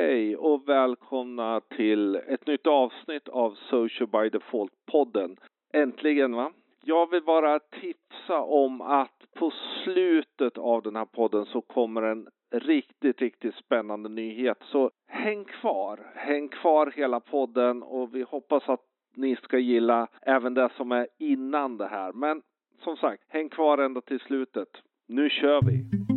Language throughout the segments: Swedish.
Hej och välkomna till ett nytt avsnitt av Social by Default-podden. Äntligen va? Jag vill bara tipsa om att på slutet av den här podden så kommer en riktigt, riktigt spännande nyhet. Så häng kvar, häng kvar hela podden och vi hoppas att ni ska gilla även det som är innan det här. Men som sagt, häng kvar ända till slutet. Nu kör vi!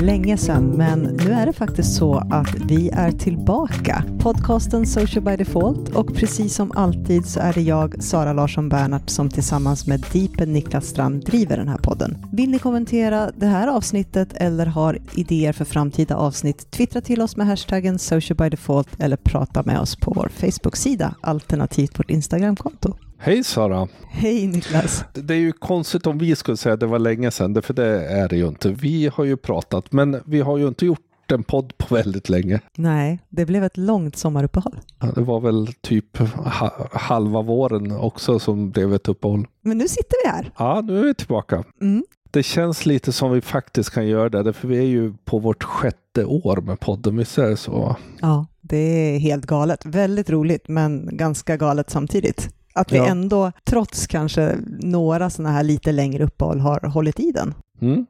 Länge sedan, men nu är det faktiskt så att vi är tillbaka. Podcasten Social by Default och precis som alltid så är det jag, Sara Larsson Bernhardt, som tillsammans med Deepen Niklas Strand driver den här podden. Vill ni kommentera det här avsnittet eller har idéer för framtida avsnitt, twittra till oss med hashtaggen Social by Default eller prata med oss på vår Facebook-sida alternativt vårt Instagramkonto. Hej Sara! Hej Niklas! Det är ju konstigt om vi skulle säga att det var länge sedan, för det är det ju inte. Vi har ju pratat, men vi har ju inte gjort en podd på väldigt länge. Nej, det blev ett långt sommaruppehåll. Ja, det var väl typ ha halva våren också som blev ett uppehåll. Men nu sitter vi här. Ja, nu är vi tillbaka. Mm. Det känns lite som vi faktiskt kan göra det, för vi är ju på vårt sjätte år med podden, visst är det så? Ja, det är helt galet. Väldigt roligt, men ganska galet samtidigt. Att vi Ja. ändå, trots kanske några sådana här lite längre uppehåll, har hållit i den. Mm.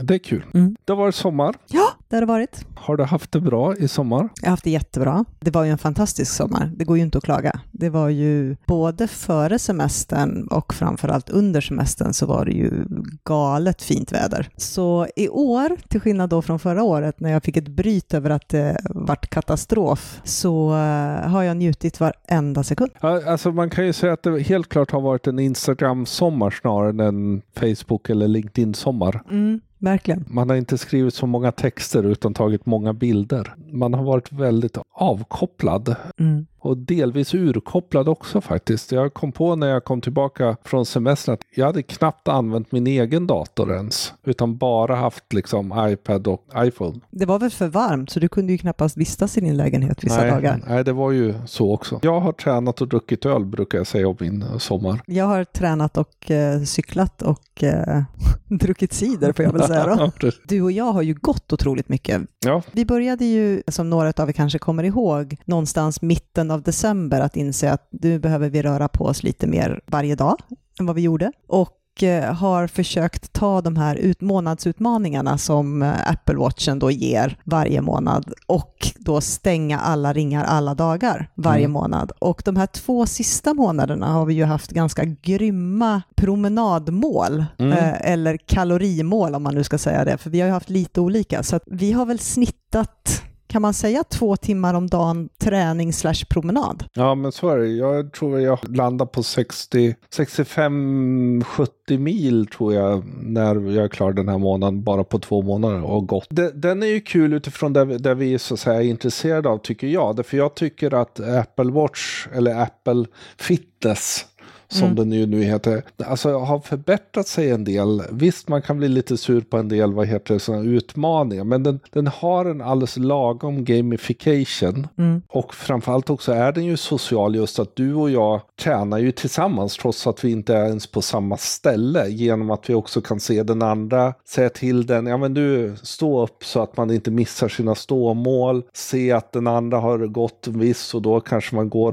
Det är kul. Mm. Det har varit sommar. Ja, det har det varit. Har du haft det bra i sommar? Jag har haft det jättebra. Det var ju en fantastisk sommar. Det går ju inte att klaga. Det var ju både före semestern och framförallt under semestern så var det ju galet fint väder. Så i år, till skillnad då från förra året när jag fick ett bryt över att det vart katastrof, så eh, har jag njutit varenda sekund. Alltså man kan ju säga att det helt klart har varit en Instagram-sommar snarare än en Facebook eller LinkedIn-sommar. Mm, verkligen. Man har inte skrivit så många texter utan tagit många bilder. Man har varit väldigt avkopplad Mm. Och delvis urkopplad också faktiskt. Jag kom på när jag kom tillbaka från semestern att jag hade knappt använt min egen dator ens, utan bara haft liksom iPad och iPhone. Det var väl för varmt, så du kunde ju knappast vistas i din lägenhet vissa nej, dagar. nej, det var ju så också. Jag har tränat och druckit öl brukar jag säga om min sommar. Jag har tränat och eh, cyklat och eh, druckit cider får jag väl säga då. Du och jag har ju gått otroligt mycket. Ja, Vi började ju, som några av er kanske kommer ihåg, någonstans mitten av december att inse att nu behöver vi röra på oss lite mer varje dag än vad vi gjorde. Och eh, har försökt ta de här ut, månadsutmaningarna som eh, Apple Watchen då ger varje månad och då stänga alla ringar alla dagar varje Mm. månad. Och de här två sista månaderna har vi ju haft ganska grymma promenadmål Mm. eh, eller kalorimål om man nu ska säga det, för vi har ju haft lite olika. Så att vi har väl snittat kan man säga två timmar om dagen träning slash promenad? Ja, men så är det. Jag tror jag landar på 65-70 mil tror jag när jag är klar den här månaden bara på två månader och gått. Den är ju kul utifrån det, det vi så att säga är intresserade av tycker jag. Därför jag tycker att Apple Watch eller Apple Fitness som Mm. den ju nu heter, alltså har förbättrat sig en del. Visst, man kan bli lite sur på en del, vad heter det, sådana utmaningar, men den, den har en alldeles lagom gamification. Mm. Och framförallt också är den ju social just att du och jag tränar ju tillsammans trots att vi inte är ens på samma ställe genom att vi också kan se den andra, säga till den, ja men du stå upp så att man inte missar sina ståmål, se att den andra har gått en viss och då kanske man går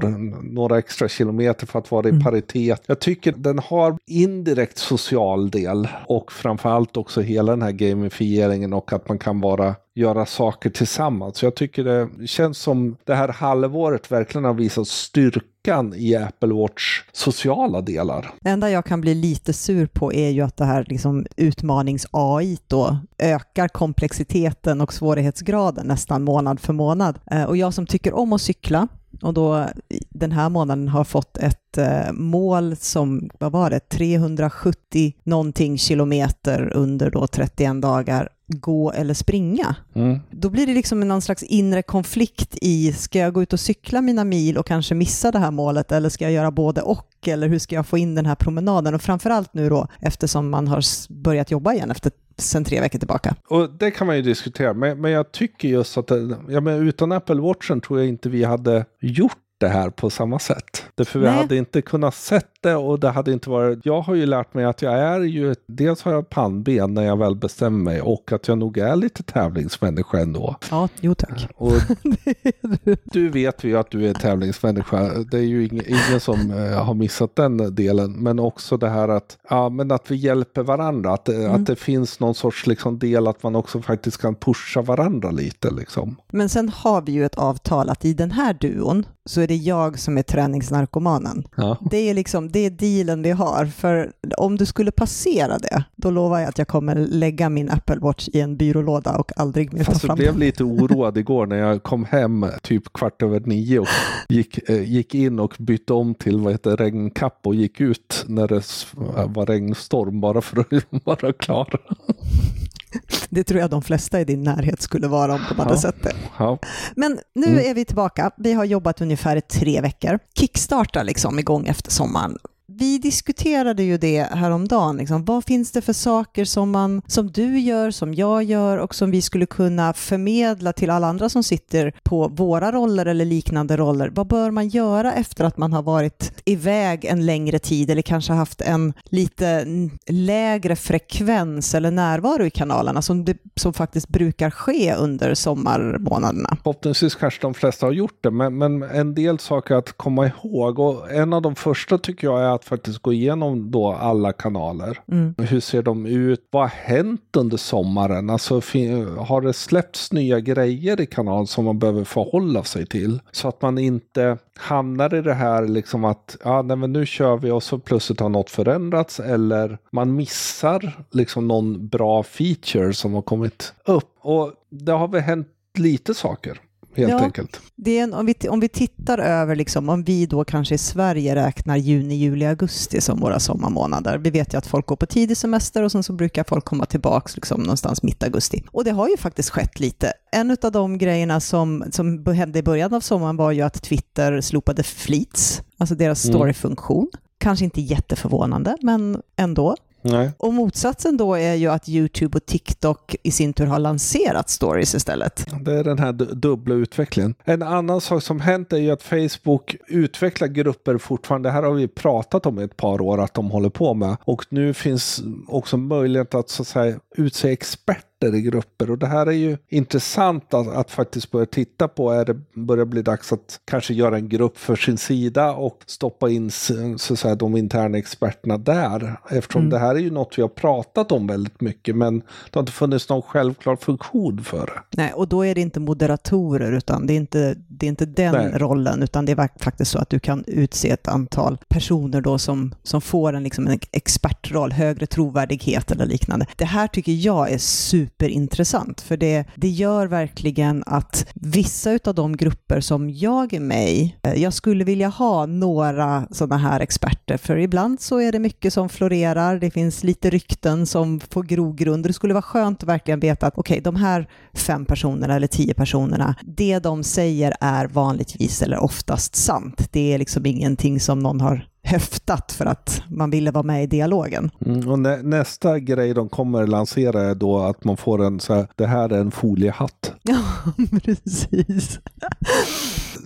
några extra kilometer för att vara i paritet. Jag tycker den har indirekt social del och framförallt också hela den här gamifieringen och att man kan vara göra saker tillsammans. Så jag tycker det känns som det här halvåret verkligen har visat styrkan i Apple Watch sociala delar. Det enda jag kan bli lite sur på är ju att det här liksom utmanings-AI då ökar komplexiteten och svårighetsgraden nästan månad för månad. Eh, och jag som tycker om att cykla och då den här månaden har fått ett eh, mål som, vad var det, 370 någonting kilometer under då 31 dagar gå eller springa. Mm. Då blir det liksom någon slags inre konflikt i, ska jag gå ut och cykla mina mil och kanske missa det här målet eller ska jag göra både och eller hur ska jag få in den här promenaden? Och framförallt nu då eftersom man har börjat jobba igen efter sen tre veckor tillbaka. Och det kan man ju diskutera, men, men jag tycker just att ja, men utan Apple Watchen tror jag inte vi hade gjort det här på samma sätt. Därför vi hade inte kunnat sett det och det hade inte varit... Jag har ju lärt mig att jag är ju... Dels har jag pannben när jag väl bestämmer mig och att jag nog är lite tävlingsmänniska ändå. Ja, jo tack. Och du vet ju att du är tävlingsmänniska. Det är ju ingen, ingen som eh, har missat den delen. Men också det här att, ja, men att vi hjälper varandra. Att, det- att det finns någon sorts liksom del att man också faktiskt kan pusha varandra lite. Liksom. Men sen har vi ju ett avtal att i den här duon så är det jag som är träningsnarkomanen. Ja. Det är liksom, det är dealen vi har, för om du skulle passera det, då lovar jag att jag kommer lägga min Apple Watch i en byrålåda och aldrig mer ta Fast jag fram blev den. lite oroad igår när jag kom hem typ kvart över nio och gick, eh, gick in och bytte om till vad heter regnkapp och gick ut när det var regnstorm bara för att vara klar. Det tror jag de flesta i din närhet skulle vara om de hade Ja. sett det. Ja. Men nu Mm. är vi tillbaka. Vi har jobbat ungefär tre veckor. Kickstartar liksom igång efter sommaren. Vi diskuterade ju det häromdagen. Liksom. Vad finns det för saker som, man, som du gör, som jag gör och som vi skulle kunna förmedla till alla andra som sitter på våra roller eller liknande roller? Vad bör man göra efter att man har varit iväg en längre tid eller kanske haft en lite lägre frekvens eller närvaro i kanalerna som, det, som faktiskt brukar ske under sommarmånaderna? Förhoppningsvis kanske de flesta har gjort det, men, men en del saker att komma ihåg. Och en av de första tycker jag är att faktiskt gå igenom då alla kanaler. Mm. Hur ser de ut? Vad har hänt under sommaren? Alltså, har det släppts nya grejer i kanalen som man behöver förhålla sig till? Så att man inte hamnar i det här liksom att ja, nej, men nu kör vi och så plötsligt har något förändrats eller man missar liksom någon bra feature som har kommit upp. Och det har väl hänt lite saker. Helt Ja. enkelt. Det är en, om, vi, om vi tittar över, liksom, om vi då kanske i Sverige räknar juni, juli, augusti som våra sommarmånader. Vi vet ju att folk går på tidig semester och sen så brukar folk komma tillbaka liksom, någonstans mitt augusti. Och det har ju faktiskt skett lite. En av de grejerna som, som hände i början av sommaren var ju att Twitter slopade fleets, alltså deras Mm. storyfunktion. Kanske inte jätteförvånande, men ändå. Nej. Och motsatsen då är ju att YouTube och TikTok i sin tur har lanserat stories istället. Det är den här du- dubbla utvecklingen. En annan sak som hänt är ju att Facebook utvecklar grupper fortfarande. Det här har vi pratat om i ett par år att de håller på med. Och nu finns också möjlighet att så att säga utse experter i grupper. Och det här är ju intressant att, att faktiskt börja titta på. Är det börjar bli dags att kanske göra en grupp för sin sida och stoppa in så att säga, de interna experterna där. Eftersom Mm. det här är ju något vi har pratat om väldigt mycket men det har inte funnits någon självklar funktion för det. Nej, och då är det inte moderatorer, utan det är inte, det är inte den Nej. rollen, utan det är faktiskt så att du kan utse ett antal personer då som, som får en, liksom en expertroll, högre trovärdighet eller liknande. Det här tycker jag är superintressant, för det, det gör verkligen att vissa av de grupper som jag är med i, eh, jag skulle vilja ha några sådana här experter, för ibland så är det mycket som florerar, det finns lite rykten som får grogrund. Det skulle vara skönt att verkligen veta att okej, de här fem personerna eller tio personerna, det de säger är vanligtvis eller oftast sant. Det är liksom ingenting som någon har höftat för att man ville vara med i dialogen. Mm, och nä, nästa grej de kommer lansera är då att man får en så här, det här är en foliehatt. Ja, precis.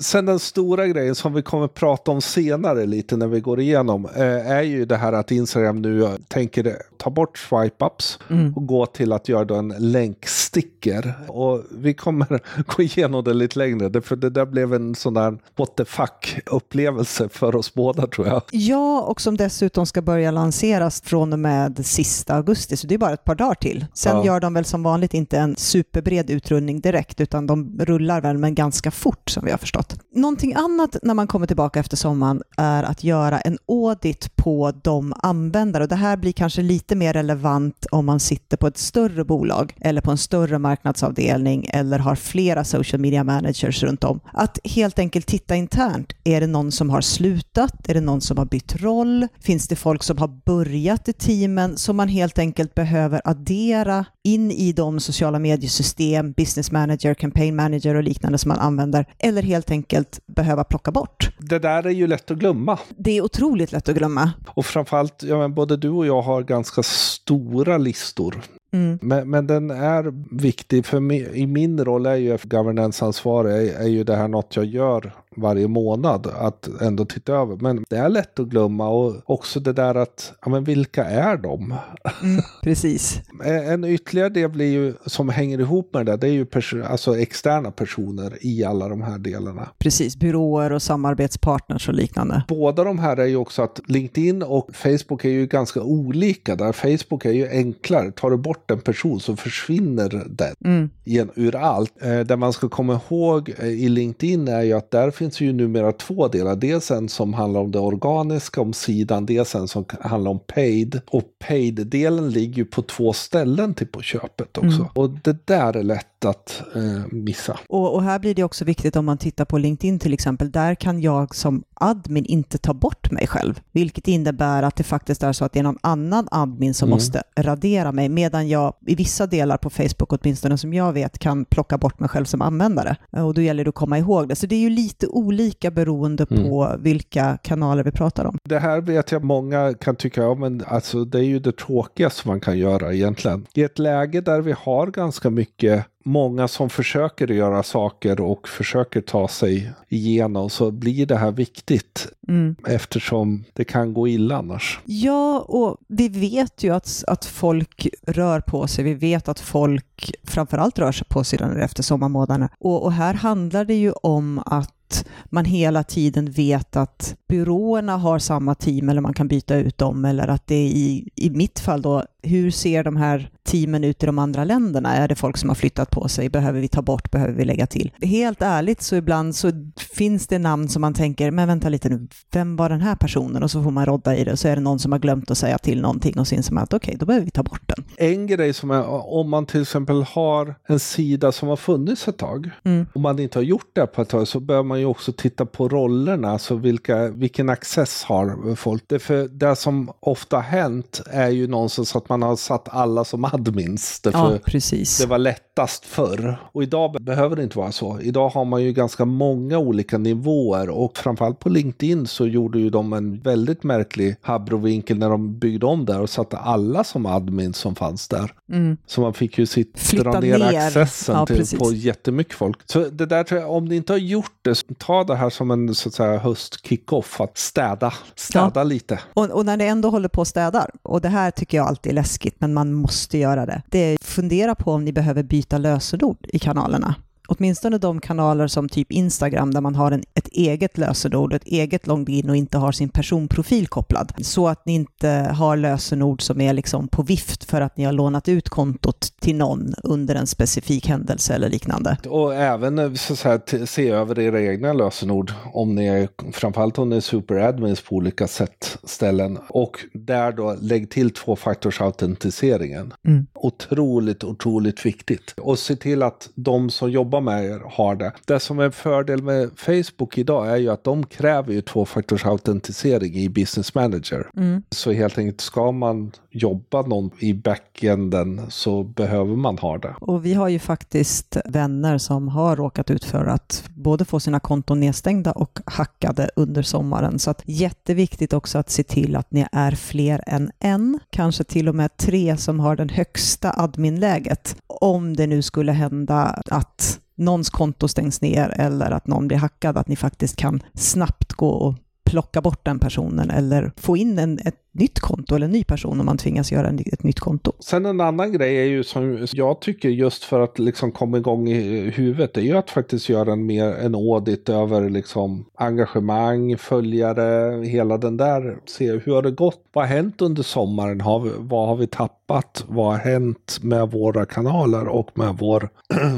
Sen den stora grejen som vi kommer prata om senare lite när vi går igenom eh, är ju det här att Instagram nu tänker ta bort swipe-ups Mm. och gå till att göra en länksticker. Och vi kommer gå igenom det lite längre, för det där blev en sån där what the fuck upplevelse för oss båda tror jag. Ja, och som dessutom ska börja lanseras från och med sista augusti, så det är bara ett par dagar till. Sen Ja. gör de väl som vanligt inte en superbred utrullning direkt, utan de rullar väl men ganska fort som vi har förstått. Någonting annat när man kommer tillbaka efter sommaren är att göra en audit på de användare, och det här blir kanske lite lite mer relevant om man sitter på ett större bolag eller på en större marknadsavdelning eller har flera social media managers runt om. Att helt enkelt titta internt. Är det någon som har slutat? Är det någon som har bytt roll? Finns det folk som har börjat i teamen som man helt enkelt behöver addera in i de sociala mediesystem, business manager, campaign manager och liknande som man använder, eller helt enkelt behöva plocka bort. Det där är ju lätt att glömma. Det är otroligt lätt att glömma. Och framförallt, ja, men både du och jag har ganska stora listor. Mm. Men, men den är viktig, för mig, i min roll är ju governance-ansvar är, är ju det här något jag gör varje månad att ändå titta över. Men det är lätt att glömma och också det där att, ja men vilka är de? Mm, precis. en ytterligare del blir ju, som hänger ihop med det, det är ju perso alltså externa personer i alla de här delarna. Precis, byråer och samarbetspartners och liknande. Båda de här är ju också att LinkedIn och Facebook är ju ganska olika. Där Facebook är ju enklare, tar du bort en person så försvinner den mm. igen, ur allt. Eh, det man ska komma ihåg eh, i LinkedIn är ju att där finns ju numera två delar. Dels en som handlar om det organiska om sidan, dels en som handlar om paid. Och paid-delen ligger ju på två ställen till på köpet också. Mm. Och det där är lätt att eh, missa. Och, och, här blir det också viktigt om man tittar på LinkedIn till exempel. Där kan jag som admin inte ta bort mig själv, vilket innebär att det faktiskt är så att det är någon annan admin som mm. måste radera mig, medan jag i vissa delar på Facebook, åtminstone som jag vet, kan plocka bort mig själv som användare. Och då gäller det att komma ihåg det. Så det är ju lite olika beroende mm. på vilka kanaler vi pratar om. Det här vet jag många kan tycka, ja, men alltså det är ju det tråkigaste man kan göra egentligen. I ett läge där vi har ganska mycket många som försöker göra saker och försöker ta sig igenom så blir det här viktigt mm. eftersom det kan gå illa annars. Ja, och vi vet ju att, att folk rör på sig. Vi vet att folk framförallt rör sig på sig efter sommarmånaderna. Och, och här handlar det ju om att man hela tiden vet att byråerna har samma team eller man kan byta ut dem eller att det i, i mitt fall då, hur ser de här teamen ut i de andra länderna? Är det folk som har flyttat på sig? Behöver vi ta bort? Behöver vi lägga till? Helt ärligt så ibland så finns det namn som man tänker, men vänta lite nu, vem var den här personen? Och så får man rodda i det och så är det någon som har glömt att säga till någonting och så inser man att okej, okay, då behöver vi ta bort den. En grej som är, om man till exempel har en sida som har funnits ett tag, mm. och man inte har gjort det på ett tag, så bör man ju också titta på rollerna, alltså vilka, vilken access har folk? Det, för det som ofta har hänt är ju någonstans att man har satt alla som admins. ja, precis. Det var lättast förr. Och idag behöver det inte vara så. Idag har man ju ganska många olika nivåer och framförallt på LinkedIn så gjorde ju de en väldigt märklig habrovinkel när de byggde om där och satte alla som admins som fanns där. Mm. Så man fick ju sitt, Flytta dra ner, ner. accessen ja, till, på jättemycket folk. Så det där tror jag, om ni inte har gjort det, ta det här som en så att säga höst-kickoff, att städa, städa ja. lite. Och, och, när ni ändå håller på och städar, och det här tycker jag alltid är läskigt, men man måste göra det, det är fundera på om ni behöver byta lösenord i kanalerna åtminstone de kanaler som typ Instagram där man har en, ett eget lösenord, ett eget login och inte har sin personprofil kopplad. Så att ni inte har lösenord som är liksom på vift för att ni har lånat ut kontot till någon under en specifik händelse eller liknande. Och även eh, så här, se över era egna lösenord om ni är, framförallt om ni är superadmins på olika sätt ställen. Och där då lägg till tvåfaktorsautentiseringen. Mm. Otroligt, otroligt viktigt. Och se till att de som jobbar med er har det. Det som är en fördel med Facebook idag är ju att de kräver ju tvåfaktorsautentisering i Business Manager. Mm. Så helt enkelt ska man jobba någon i backenden så behöver man ha det. Och vi har ju faktiskt vänner som har råkat ut för att både få sina konton nedstängda och hackade under sommaren. Så att jätteviktigt också att se till att ni är fler än en, kanske till och med tre som har den högsta adminläget. Om det nu skulle hända att någons konto stängs ner eller att någon blir hackad, att ni faktiskt kan snabbt gå och plocka bort den personen eller få in en, ett nytt konto eller en ny person om man tvingas göra ett nytt konto. Sen en annan grej är ju som jag tycker just för att liksom komma igång i huvudet är ju att faktiskt göra en, mer, en audit över liksom engagemang, följare, hela den där. Se hur har det gått? Vad har hänt under sommaren? Har vi, vad har vi tappat? Vad har hänt med våra kanaler och med vår,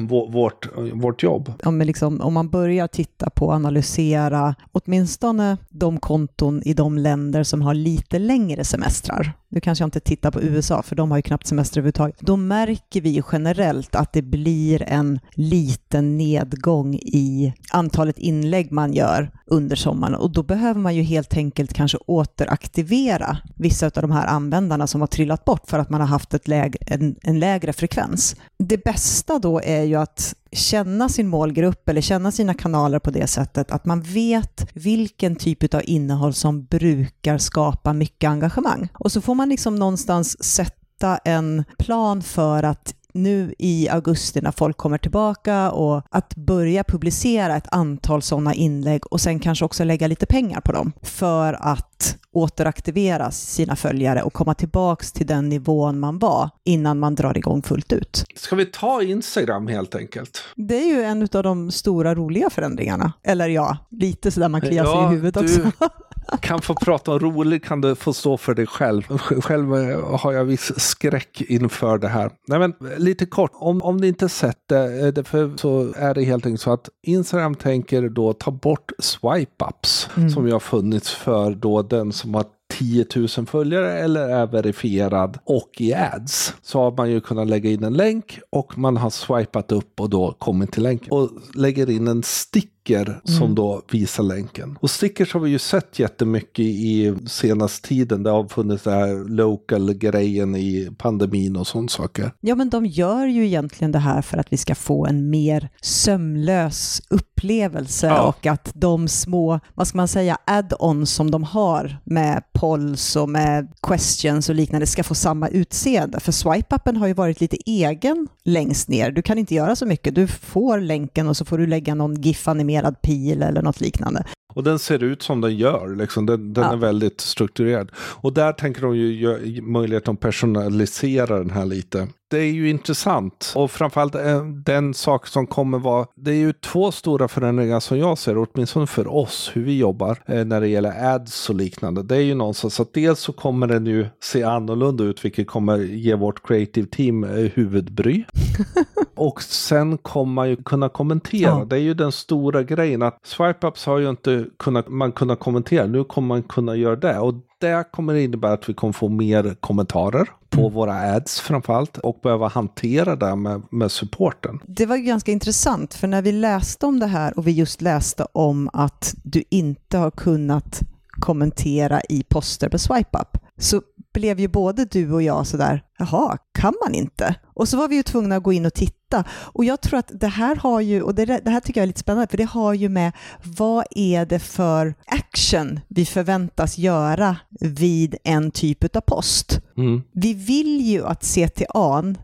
vårt, vårt jobb? Ja, men liksom, om man börjar titta på och analysera åtminstone de konton i de länder som har lite längre längre semestrar nu kanske jag inte tittar på USA, för de har ju knappt semester överhuvudtaget, då märker vi ju generellt att det blir en liten nedgång i antalet inlägg man gör under sommaren och då behöver man ju helt enkelt kanske återaktivera vissa av de här användarna som har trillat bort för att man har haft ett lägre, en, en lägre frekvens. Det bästa då är ju att känna sin målgrupp eller känna sina kanaler på det sättet att man vet vilken typ av innehåll som brukar skapa mycket engagemang. Och så får man liksom någonstans sätta en plan för att nu i augusti när folk kommer tillbaka och att börja publicera ett antal sådana inlägg och sen kanske också lägga lite pengar på dem för att återaktivera sina följare och komma tillbaks till den nivån man var innan man drar igång fullt ut. Ska vi ta Instagram helt enkelt? Det är ju en av de stora roliga förändringarna. Eller ja, lite sådär man kliar sig ja, i huvudet också. kan få prata om roligt kan du få stå för dig själv. Själv har jag viss skräck inför det här. Nej, men lite kort, om, om ni inte sett det, eh, så är det helt enkelt så att Instagram tänker då ta bort swipe-ups mm. som ju har funnits för då den som har 10 000 följare eller är verifierad och i ads så har man ju kunnat lägga in en länk och man har swipat upp och då kommit till länken och lägger in en stick sticker som mm. då visar länken. Och stickers har vi ju sett jättemycket i senaste tiden. Det har funnits den här local-grejen i pandemin och sånt saker. Ja, men de gör ju egentligen det här för att vi ska få en mer sömlös upplevelse ja. och att de små, vad ska man säga, add-ons som de har med polls och med questions och liknande ska få samma utseende. För swipe-appen har ju varit lite egen längst ner. Du kan inte göra så mycket. Du får länken och så får du lägga någon GIF-animering animerad pil eller något liknande. Och den ser ut som den gör, liksom. den, den ja. är väldigt strukturerad. Och där tänker de ju göra möjlighet att personalisera den här lite. Det är ju intressant och framförallt eh, den sak som kommer vara, det är ju två stora förändringar som jag ser, åtminstone för oss, hur vi jobbar eh, när det gäller ads och liknande. Det är ju någonstans att dels så kommer den ju se annorlunda ut, vilket kommer ge vårt creative team eh, huvudbry. och sen kommer man ju kunna kommentera. Ja. Det är ju den stora grejen att swipe-ups har ju inte kunnat, man kunnat kommentera. Nu kommer man kunna göra det. Och det kommer innebära att vi kommer få mer kommentarer på mm. våra ads framförallt och behöva hantera det med, med supporten. Det var ganska intressant för när vi läste om det här och vi just läste om att du inte har kunnat kommentera i poster på SwipeUp så blev ju både du och jag sådär, jaha, kan man inte? Och så var vi ju tvungna att gå in och titta. Och jag tror att det här har ju, och det, det här tycker jag är lite spännande, för det har ju med vad är det för action vi förväntas göra vid en typ av post. Mm. Vi vill ju att CTA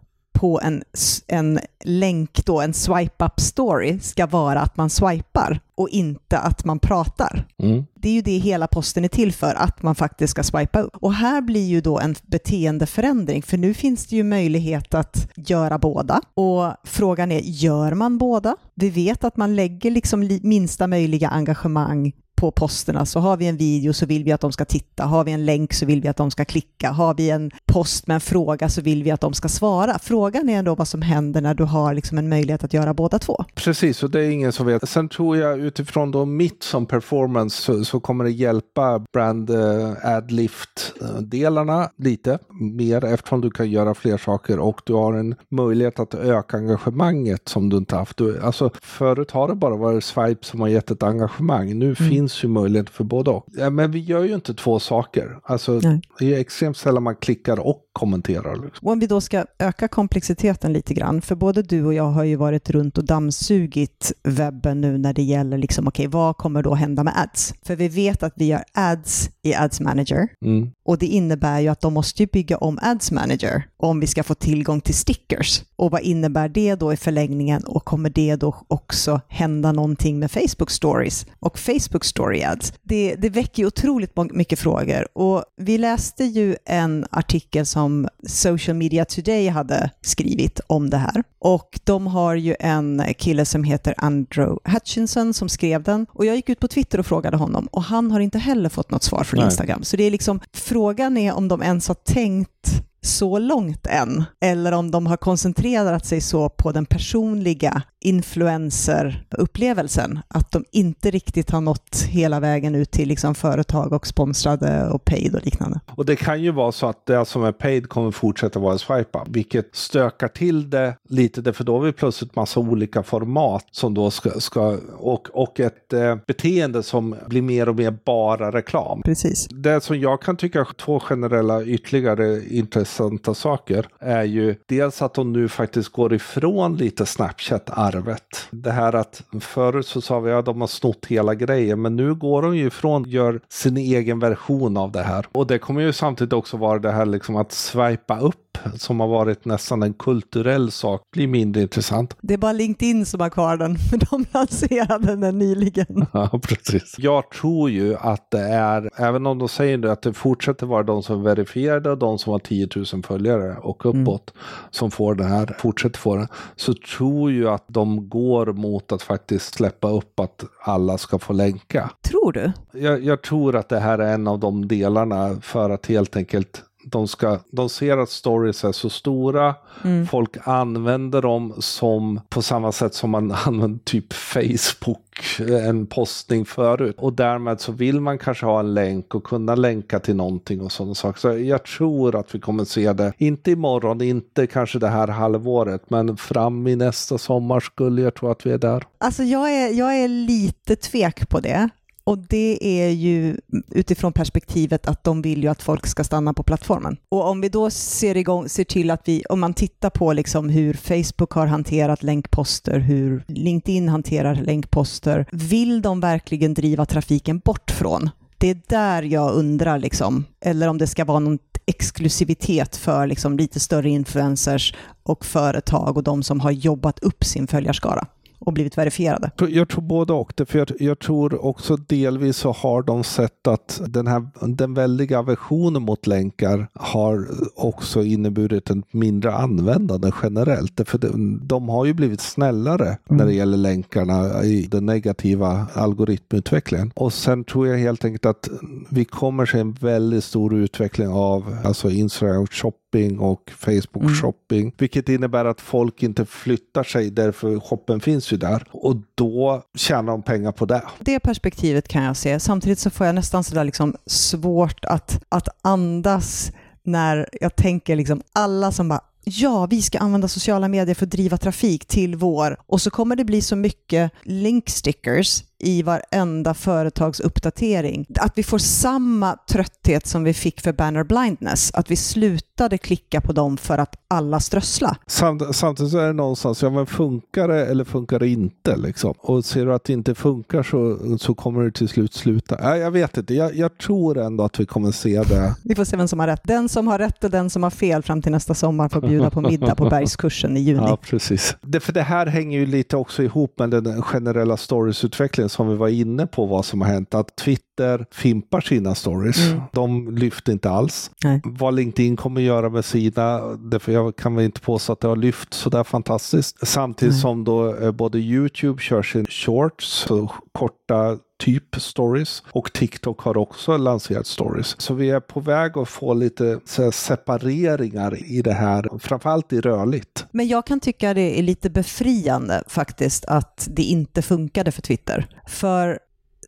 på en, en länk, då, en swipe-up story, ska vara att man swipar och inte att man pratar. Mm. Det är ju det hela posten är till för, att man faktiskt ska swipa upp. Och här blir ju då en beteendeförändring, för nu finns det ju möjlighet att göra båda. Och frågan är, gör man båda? Vi vet att man lägger liksom minsta möjliga engagemang på posterna så har vi en video så vill vi att de ska titta, har vi en länk så vill vi att de ska klicka, har vi en post med en fråga så vill vi att de ska svara. Frågan är ändå vad som händer när du har liksom en möjlighet att göra båda två. Precis, och det är ingen som vet. Sen tror jag utifrån då mitt som performance så, så kommer det hjälpa brand uh, adlift-delarna lite mer eftersom du kan göra fler saker och du har en möjlighet att öka engagemanget som du inte haft. Du, alltså, förut har det bara varit swipe som har gett ett engagemang. Nu mm. finns finns ju möjlighet för både och. Ja, men vi gör ju inte två saker. Alltså, det är extremt sällan man klickar och kommenterar. Liksom. Och om vi då ska öka komplexiteten lite grann, för både du och jag har ju varit runt och dammsugit webben nu när det gäller liksom, okej, okay, vad kommer då hända med ads? För vi vet att vi har ads i Ads Manager mm. Och det innebär ju att de måste ju bygga om Ads Manager om vi ska få tillgång till stickers. Och vad innebär det då i förlängningen och kommer det då också hända någonting med Facebook Stories och Facebook Story Ads? Det, det väcker ju otroligt mycket frågor och vi läste ju en artikel som Social Media Today hade skrivit om det här. Och de har ju en kille som heter Andrew Hutchinson som skrev den. Och jag gick ut på Twitter och frågade honom och han har inte heller fått något svar från Nej. Instagram. Så det är liksom, frågan är om de ens har tänkt så långt än, eller om de har koncentrerat sig så på den personliga influencerupplevelsen, att de inte riktigt har nått hela vägen ut till liksom företag och sponsrade och paid och liknande. Och det kan ju vara så att det som är paid kommer fortsätta vara en swipe vilket stökar till det lite, för då har vi plötsligt massa olika format som då ska, ska och, och ett eh, beteende som blir mer och mer bara reklam. Precis. Det som jag kan tycka två generella ytterligare intressanta saker är ju dels att de nu faktiskt går ifrån lite Snapchat-arvet. Det här att förut så sa vi att ja, de har snott hela grejen, men nu går de ju ifrån gör sin egen version av det här. Och det kommer ju samtidigt också vara det här liksom att swipa upp som har varit nästan en kulturell sak blir mindre intressant. Det är bara LinkedIn som har kvar den, för de lanserade den nyligen. Ja, precis. Jag tror ju att det är, även om de säger det, att det fortsätter vara de som är verifierade och de som har 10 000 följare och mm. uppåt mm. som får det här, fortsätter få det, så tror ju att de går mot att faktiskt släppa upp att alla ska få länka. Tror du? Jag, jag tror att det här är en av de delarna för att helt enkelt de, ska, de ser att stories är så stora, mm. folk använder dem som på samma sätt som man använder typ Facebook, en postning förut. Och därmed så vill man kanske ha en länk och kunna länka till någonting och sådana saker. Så jag tror att vi kommer se det, inte imorgon, inte kanske det här halvåret, men fram i nästa sommar skulle jag tro att vi är där. Alltså jag är, jag är lite tvek på det. Och det är ju utifrån perspektivet att de vill ju att folk ska stanna på plattformen. Och om vi då ser, igång, ser till att vi, om man tittar på liksom hur Facebook har hanterat länkposter, hur LinkedIn hanterar länkposter, vill de verkligen driva trafiken bort från? Det är där jag undrar, liksom. eller om det ska vara någon exklusivitet för liksom lite större influencers och företag och de som har jobbat upp sin följarskara och blivit verifierade. Jag tror både och. Det, för jag, jag, tror också delvis så har de sett att den, här, den väldiga aversionen mot länkar har också inneburit ett mindre användande generellt. För de, de har ju blivit snällare mm. när det gäller länkarna i den negativa algoritmutvecklingen. Och sen tror jag helt enkelt att vi kommer se en väldigt stor utveckling av alltså Instagram shopping och Facebook mm. shopping, vilket innebär att folk inte flyttar sig därför shoppen finns ju där. Och då tjänar de pengar på det. Det perspektivet kan jag se. Samtidigt så får jag nästan sådär liksom svårt att, att andas när jag tänker liksom alla som bara ja, vi ska använda sociala medier för att driva trafik till vår och så kommer det bli så mycket linkstickers i varenda företagsuppdatering. Att vi får samma trötthet som vi fick för banner blindness. Att vi slutade klicka på dem för att alla strössla. Samt, samtidigt är det någonstans, ja men funkar det eller funkar det inte liksom? Och ser du att det inte funkar så, så kommer det till slut sluta. Ja, jag vet inte, jag, jag tror ändå att vi kommer se det. vi får se vem som har rätt. Den som har rätt och den som har fel fram till nästa sommar får bjuda på middag på Bergskursen i juni. Ja, precis. Det, för det här hänger ju lite också ihop med den generella stories-utvecklingen som vi var inne på vad som har hänt. Att Twitter fimpar sina stories. Mm. De lyfter inte alls. Nej. Vad LinkedIn kommer göra med sina, därför jag kan väl inte påstå att det har lyft sådär fantastiskt. Samtidigt Nej. som då eh, både YouTube kör sin shorts, så korta typ stories och TikTok har också lanserat stories. Så vi är på väg att få lite så separeringar i det här, framförallt i rörligt. Men jag kan tycka det är lite befriande faktiskt att det inte funkade för Twitter. För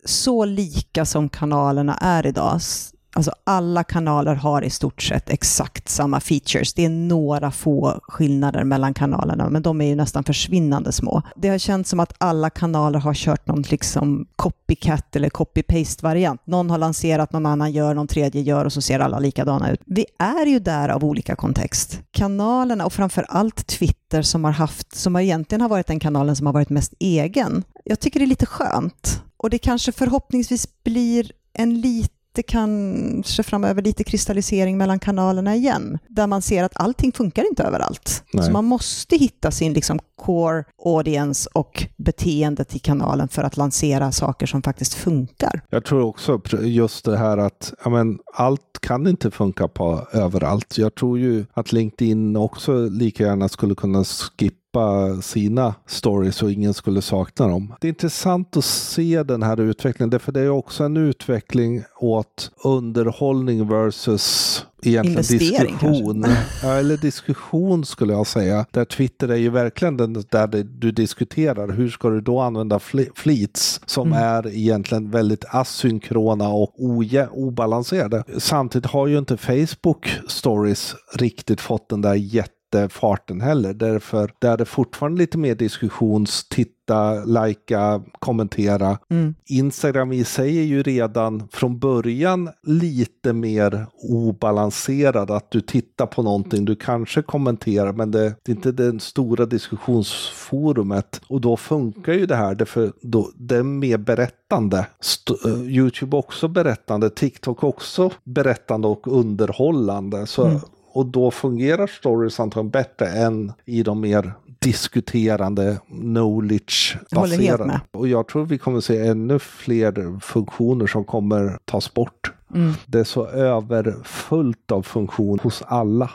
så lika som kanalerna är idag Alltså alla kanaler har i stort sett exakt samma features. Det är några få skillnader mellan kanalerna, men de är ju nästan försvinnande små. Det har känts som att alla kanaler har kört någon liksom copycat eller copy-paste-variant. Någon har lanserat, någon annan gör, någon tredje gör och så ser alla likadana ut. Vi är ju där av olika kontext. Kanalerna och framför allt Twitter som har haft, som egentligen har varit den kanalen som har varit mest egen. Jag tycker det är lite skönt. Och det kanske förhoppningsvis blir en lite kanske framöver lite kristallisering mellan kanalerna igen, där man ser att allting funkar inte överallt. Nej. Så man måste hitta sin liksom core audience och beteendet i kanalen för att lansera saker som faktiskt funkar. Jag tror också just det här att men, allt kan inte funka på överallt. Jag tror ju att LinkedIn också lika gärna skulle kunna skippa sina stories och ingen skulle sakna dem. Det är intressant att se den här utvecklingen, för det är också en utveckling åt underhållning versus egentligen Investering diskussion. Eller diskussion skulle jag säga. Där Twitter är ju verkligen den där du diskuterar. Hur ska du då använda fleets som mm. är egentligen väldigt asynkrona och obalanserade. Samtidigt har ju inte Facebook stories riktigt fått den där jätte farten heller. Därför där är det fortfarande lite mer diskussions, titta, lajka, kommentera. Mm. Instagram i sig är ju redan från början lite mer obalanserad. Att du tittar på någonting, du kanske kommenterar, men det, det är inte det stora diskussionsforumet. Och då funkar ju det här, därför då, det är mer berättande. St uh, Youtube också berättande, TikTok också berättande och underhållande. Så mm och då fungerar stories antagligen bättre än i de mer diskuterande knowledge-baserade. Och jag tror vi kommer se ännu fler funktioner som kommer tas bort. Mm. Det är så överfullt av funktion hos alla.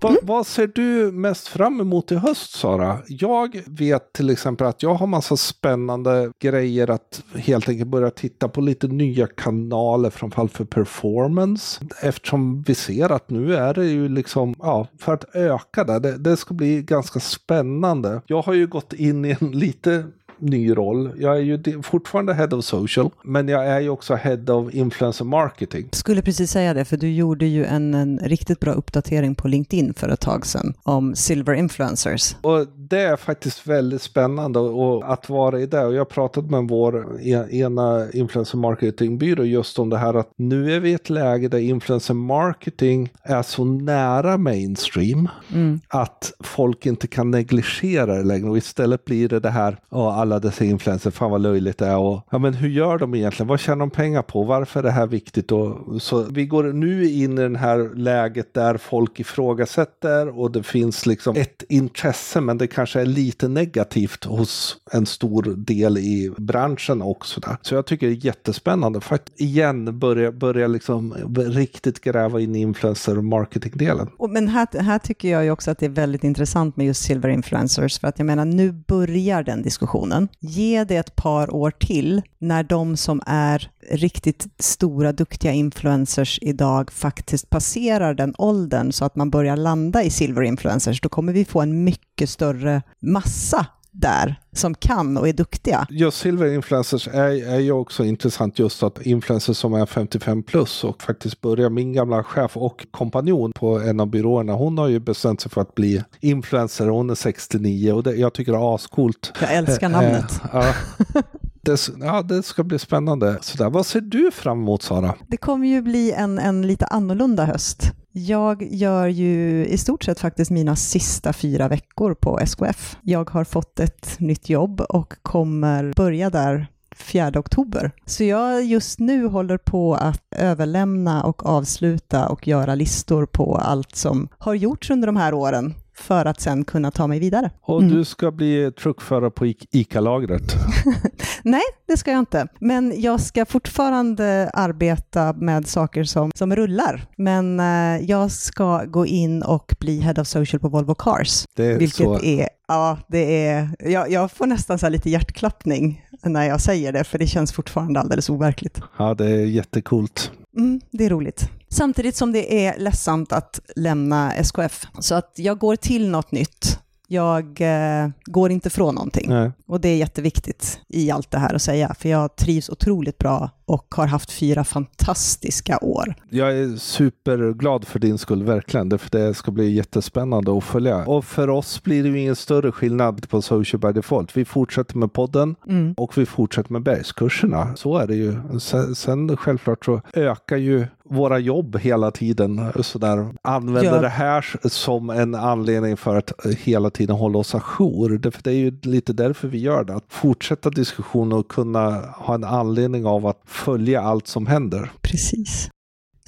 Va, mm. Vad ser du mest fram emot i höst Sara? Jag vet till exempel att jag har massa spännande grejer att helt enkelt börja titta på lite nya kanaler framförallt för performance. Eftersom vi ser att nu är det ju liksom, ja, för att öka det, det, det ska bli ganska spännande. Jag har ju gått in i en lite ny roll. Jag är ju fortfarande head of social, men jag är ju också head of influencer marketing. Skulle precis säga det, för du gjorde ju en, en riktigt bra uppdatering på LinkedIn för ett tag sedan om silver influencers. Och det är faktiskt väldigt spännande och att vara i det. Och jag har pratat med vår e-, ena influencer marketingbyrå just om det här att nu är vi i ett läge där influencer marketing är så nära mainstream mm. att folk inte kan negligera det längre och istället blir det det här, ja, alla dessa influencers, fan vad löjligt det är och ja men hur gör de egentligen? Vad tjänar de pengar på? Varför är det här viktigt? Och, så vi går nu in i det här läget där folk ifrågasätter och det finns liksom ett intresse men det kanske är lite negativt hos en stor del i branschen också. Där. Så jag tycker det är jättespännande. Faktiskt igen börja, börja liksom riktigt gräva in influencer marketing-delen. Men här, här tycker jag ju också att det är väldigt intressant med just silver influencers för att jag menar nu börjar den diskussionen marknaden. Ge det ett par år till när de som är riktigt stora, duktiga influencers idag faktiskt passerar den åldern så att man börjar landa i silver influencers. Då kommer vi få en mycket större massa där som kan och är duktiga. Just silverinfluencers är, är ju också intressant just att influencers som är 55 plus och faktiskt börjar, min gamla chef och kompanjon på en av byråerna, hon har ju bestämt sig för att bli influencer, hon är 69 och det, jag tycker det är ascoolt. Jag älskar namnet. Äh, äh, det, ja, det ska bli spännande. Sådär. Vad ser du fram emot Sara? Det kommer ju bli en, en lite annorlunda höst. Jag gör ju i stort sett faktiskt mina sista fyra veckor på SKF. Jag har fått ett nytt jobb och kommer börja där 4 oktober. Så jag just nu håller på att överlämna och avsluta och göra listor på allt som har gjorts under de här åren för att sen kunna ta mig vidare. Och mm. du ska bli truckförare på ICA-lagret? Nej, det ska jag inte. Men jag ska fortfarande arbeta med saker som, som rullar. Men eh, jag ska gå in och bli Head of Social på Volvo Cars. Det är vilket så... är, ja, det är, jag, jag får nästan så lite hjärtklappning när jag säger det, för det känns fortfarande alldeles overkligt. Ja, det är jättekult. Mm, det är roligt. Samtidigt som det är ledsamt att lämna SKF. Så att jag går till något nytt. Jag eh, går inte från någonting. Nej. Och det är jätteviktigt i allt det här att säga, för jag trivs otroligt bra och har haft fyra fantastiska år. Jag är superglad för din skull, verkligen. För det ska bli jättespännande att följa. Och för oss blir det ju ingen större skillnad på Social by Default. Vi fortsätter med podden mm. och vi fortsätter med bergskurserna. Så är det ju. Sen, sen självklart så ökar ju våra jobb hela tiden. Sådär. Använder ja. det här som en anledning för att hela tiden hålla oss ajour. Det, det är ju lite därför vi gör det. Att fortsätta diskussionen och kunna ha en anledning av att följa allt som händer. Precis.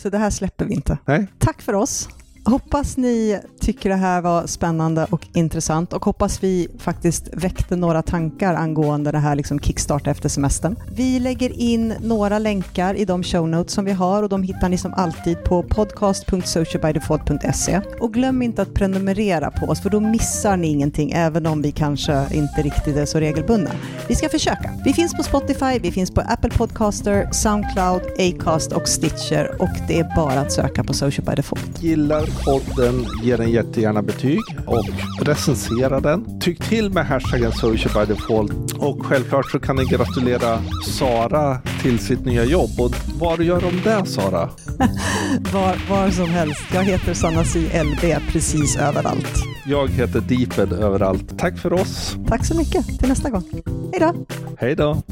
Så det här släpper vi inte. Nej. Tack för oss. Hoppas ni tycker det här var spännande och intressant och hoppas vi faktiskt väckte några tankar angående det här liksom kickstart efter semestern. Vi lägger in några länkar i de show notes som vi har och de hittar ni som alltid på podcast.socialbydefault.se. Och glöm inte att prenumerera på oss för då missar ni ingenting även om vi kanske inte riktigt är så regelbundna. Vi ska försöka. Vi finns på Spotify, vi finns på Apple Podcaster, Soundcloud, Acast och Stitcher och det är bara att söka på Social by Default. Gillar podden, ge den jättegärna betyg och recensera den. Tyck till med hashtaggen social by default och självklart så kan ni gratulera Sara till sitt nya jobb. Och var gör de det Sara? var, var som helst. Jag heter Sanna C. LB precis överallt. Jag heter Deeped överallt. Tack för oss. Tack så mycket. Till nästa gång. Hej då. Hej då.